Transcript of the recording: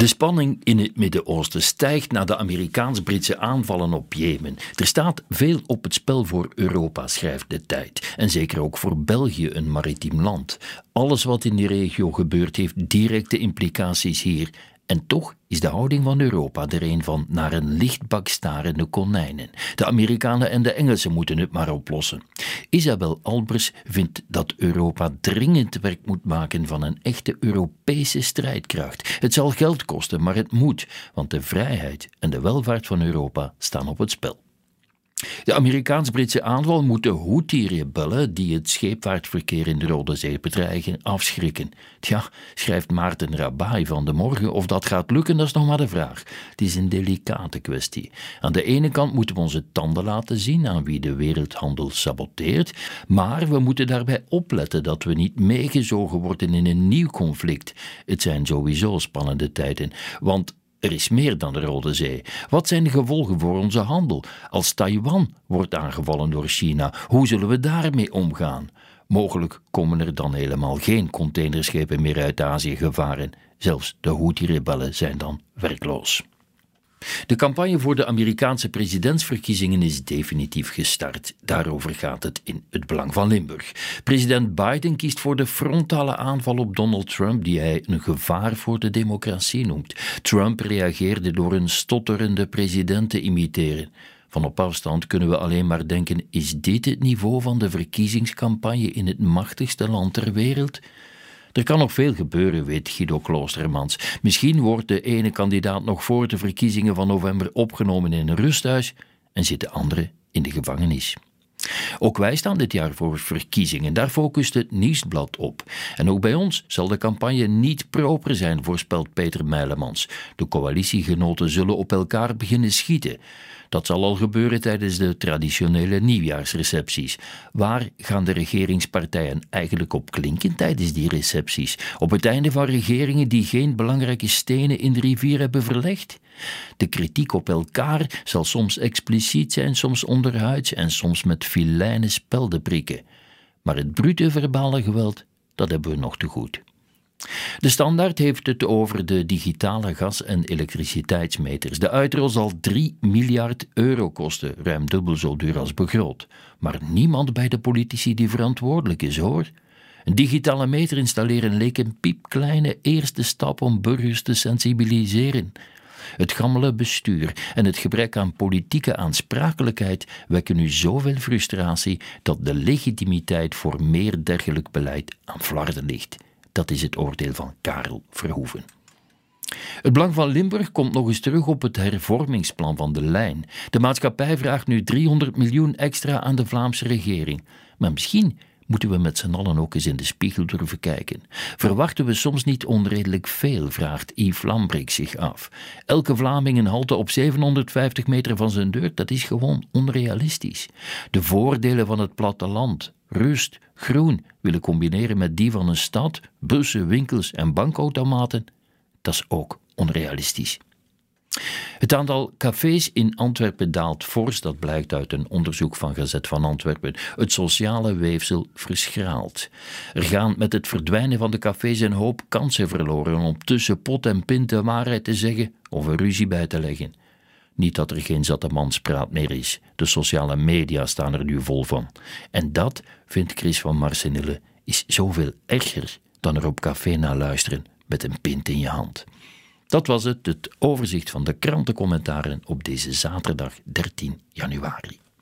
De spanning in het Midden-Oosten stijgt na de Amerikaans-Britse aanvallen op Jemen. Er staat veel op het spel voor Europa, schrijft de tijd. En zeker ook voor België, een maritiem land. Alles wat in die regio gebeurt heeft directe implicaties hier. En toch is de houding van Europa er een van naar een lichtbak starende konijnen. De Amerikanen en de Engelsen moeten het maar oplossen. Isabel Albers vindt dat Europa dringend werk moet maken van een echte Europese strijdkracht. Het zal geld kosten, maar het moet, want de vrijheid en de welvaart van Europa staan op het spel. De Amerikaans-Britse aanval moet de Houthi-rebellen die het scheepvaartverkeer in de Rode Zee bedreigen afschrikken. Tja, schrijft Maarten Rabai van de Morgen, of dat gaat lukken, dat is nog maar de vraag. Het is een delicate kwestie. Aan de ene kant moeten we onze tanden laten zien aan wie de wereldhandel saboteert, maar we moeten daarbij opletten dat we niet meegezogen worden in een nieuw conflict. Het zijn sowieso spannende tijden, want er is meer dan de Rode Zee. Wat zijn de gevolgen voor onze handel? Als Taiwan wordt aangevallen door China, hoe zullen we daarmee omgaan? Mogelijk komen er dan helemaal geen containerschepen meer uit Azië gevaren. Zelfs de Houthi-rebellen zijn dan werkloos. De campagne voor de Amerikaanse presidentsverkiezingen is definitief gestart. Daarover gaat het in het belang van Limburg. President Biden kiest voor de frontale aanval op Donald Trump, die hij een gevaar voor de democratie noemt. Trump reageerde door een stotterende president te imiteren. Van op afstand kunnen we alleen maar denken: is dit het niveau van de verkiezingscampagne in het machtigste land ter wereld? Er kan nog veel gebeuren, weet Guido Kloostermans. Misschien wordt de ene kandidaat nog voor de verkiezingen van november opgenomen in een rusthuis en zit de andere in de gevangenis. Ook wij staan dit jaar voor verkiezingen. Daar focust het Nieuwsblad op. En ook bij ons zal de campagne niet proper zijn, voorspelt Peter Meilemans. De coalitiegenoten zullen op elkaar beginnen schieten. Dat zal al gebeuren tijdens de traditionele nieuwjaarsrecepties. Waar gaan de regeringspartijen eigenlijk op klinken tijdens die recepties? Op het einde van regeringen die geen belangrijke stenen in de rivier hebben verlegd? De kritiek op elkaar zal soms expliciet zijn, soms onderhuids en soms met filijne speldenprikken. Maar het brute verbale geweld, dat hebben we nog te goed. De standaard heeft het over de digitale gas- en elektriciteitsmeters. De uitrol zal 3 miljard euro kosten, ruim dubbel zo duur als begroot. Maar niemand bij de politici die verantwoordelijk is, hoor. Een digitale meter installeren leek een piepkleine eerste stap om burgers te sensibiliseren. Het gammele bestuur en het gebrek aan politieke aansprakelijkheid wekken nu zoveel frustratie dat de legitimiteit voor meer dergelijk beleid aan flarden ligt. Dat is het oordeel van Karel Verhoeven. Het Belang van Limburg komt nog eens terug op het hervormingsplan van de lijn. De maatschappij vraagt nu 300 miljoen extra aan de Vlaamse regering. Maar misschien moeten we met z'n allen ook eens in de spiegel durven kijken. Verwachten we soms niet onredelijk veel, vraagt Yves Lambrik zich af. Elke Vlaming een halte op 750 meter van zijn deur, dat is gewoon onrealistisch. De voordelen van het platteland, rust, groen willen combineren met die van een stad, bussen, winkels en bankautomaten, dat is ook onrealistisch. Het aantal cafés in Antwerpen daalt fors, dat blijkt uit een onderzoek van Gazet van Antwerpen. Het sociale weefsel verschraalt. Er gaan met het verdwijnen van de cafés een hoop kansen verloren om tussen pot en pint de waarheid te zeggen of een ruzie bij te leggen. Niet dat er geen zatemanspraat meer is. De sociale media staan er nu vol van. En dat, vindt Chris van Marsenille, is zoveel erger dan er op café naar luisteren met een pint in je hand. Dat was het, het overzicht van de krantencommentaren op deze zaterdag 13 januari.